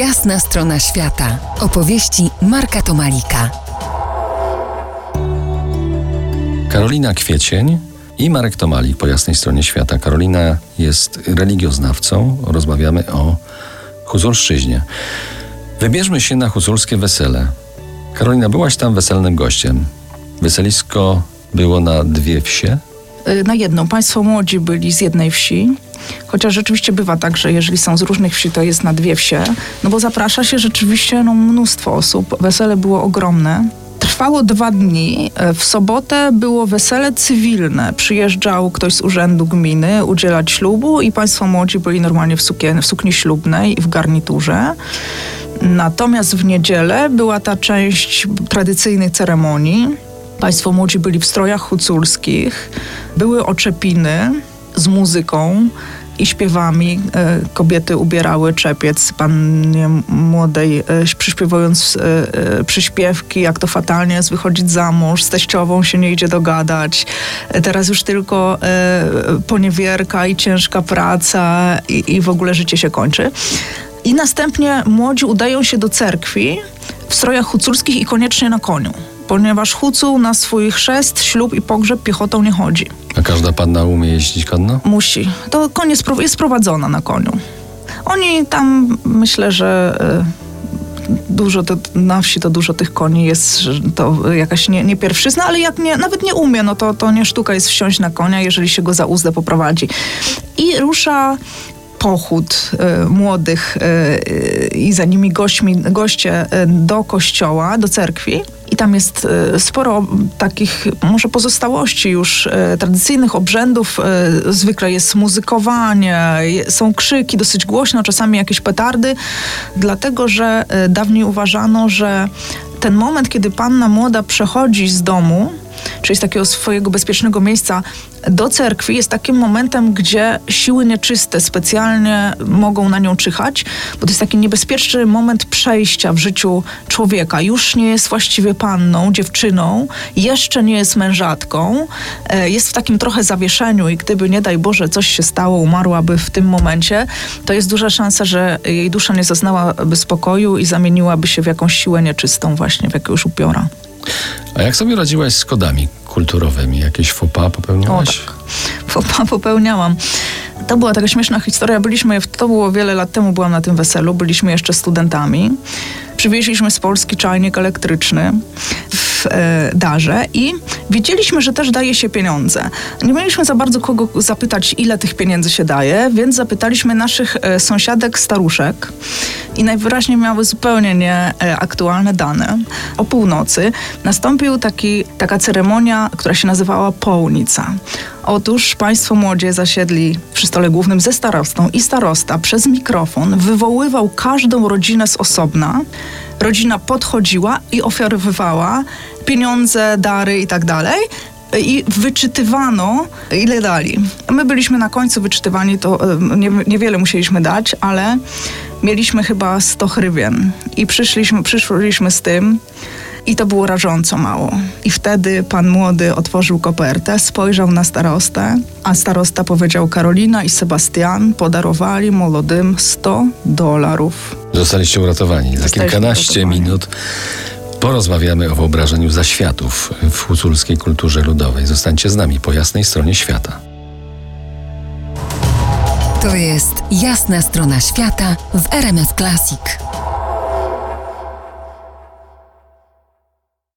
Jasna strona świata. Opowieści Marka Tomalika. Karolina Kwiecień i Marek Tomalik po jasnej stronie świata. Karolina jest religioznawcą. Rozmawiamy o Huzurszczyźnie. Wybierzmy się na huzulskie wesele. Karolina, byłaś tam weselnym gościem. Weselisko było na dwie wsie. Y, na jedną. Państwo młodzi byli z jednej wsi, chociaż rzeczywiście bywa tak, że jeżeli są z różnych wsi, to jest na dwie wsie, no bo zaprasza się rzeczywiście no, mnóstwo osób. Wesele było ogromne. Trwało dwa dni. E, W sobotę było wesele cywilne. Przyjeżdżał ktoś z urzędu gminy udzielać ślubu i państwo młodzi byli normalnie w, sukien, w sukni ślubnej i w garniturze. Natomiast w niedzielę była ta część tradycyjnych ceremonii. Państwo młodzi byli w strojach huculskich, były oczepiny z muzyką i śpiewami. E, Kobiety ubierały czepiec pannie młodej, e, przyśpiewując e, przyśpiewki, jak to fatalnie jest wychodzić za mąż, z teściową się nie idzie dogadać. Teraz już tylko poniewierka i ciężka praca i, i w ogóle życie się kończy. I następnie młodzi udają się do cerkwi w strojach huculskich i koniecznie na koniu, ponieważ hucuł na swój chrzest, ślub i pogrzeb piechotą nie chodzi. A każda panna umie jeździć konno? Musi. To koń jest, pro- jest prowadzona na koniu. Oni tam, myślę, że e, dużo, to, na wsi to dużo tych koni jest, to jakaś nie, nie pierwszyzna, ale jak nie, nawet nie umie, no to, to nie sztuka jest wsiąść na konia, jeżeli się go za uzdę poprowadzi. I rusza pochód e, młodych e, i za nimi gośćmi, goście e, do kościoła, do cerkwi. Tam jest e, sporo takich może pozostałości już e, tradycyjnych obrzędów. E, zwykle jest muzykowanie, są krzyki dosyć głośno, czasami jakieś petardy, dlatego że dawniej uważano, że ten moment, kiedy panna młoda przechodzi z domu, czyli z takiego swojego bezpiecznego miejsca do cerkwi, jest takim momentem, gdzie siły nieczyste specjalnie mogą na nią czyhać, bo to jest taki niebezpieczny moment przejścia w życiu człowieka. Już nie jest właściwie panną, dziewczyną, jeszcze nie jest mężatką, e, jest w takim trochę zawieszeniu i gdyby, nie daj Boże, coś się stało, umarłaby w tym momencie, to jest duża szansa, że jej dusza nie zaznałaby spokoju i zamieniłaby się w jakąś siłę nieczystą właśnie, w jakiegoś upiora. A jak sobie radziłaś z kodami kulturowymi? Jakieś pas popełniałaś? Tak. Pas popełniałam. To była taka śmieszna historia. Byliśmy, to było wiele lat temu, byłam na tym weselu, byliśmy jeszcze studentami. Przywieźliśmy z Polski czajnik elektryczny e, darze i wiedzieliśmy, że też daje się pieniądze. Nie mieliśmy za bardzo kogo zapytać, ile tych pieniędzy się daje, więc zapytaliśmy naszych e, sąsiadek staruszek i najwyraźniej miały zupełnie nieaktualne dane. O północy nastąpił taki, taka ceremonia, która się nazywała połnica. Otóż państwo młodzie zasiedli przy stole głównym ze starostą i starosta przez mikrofon wywoływał każdą rodzinę z osobna. Rodzina podchodziła i ofiarowywała pieniądze, dary i tak dalej. I wyczytywano, ile dali. My byliśmy na końcu wyczytywani, to nie, niewiele musieliśmy dać, ale mieliśmy chyba 100 hrywien. I przyszliśmy, przyszliśmy z tym, i to było rażąco mało. I wtedy pan młody otworzył kopertę, spojrzał na starostę, a starosta powiedział: Karolina i Sebastian podarowali młodym 100 dolarów. Zostaliście uratowani. Za kilkanaście uratowani. minut porozmawiamy o wyobrażeniu zaświatów w huculskiej kulturze ludowej. Zostańcie z nami po jasnej stronie świata. To jest Jasna strona świata w RMS Classic.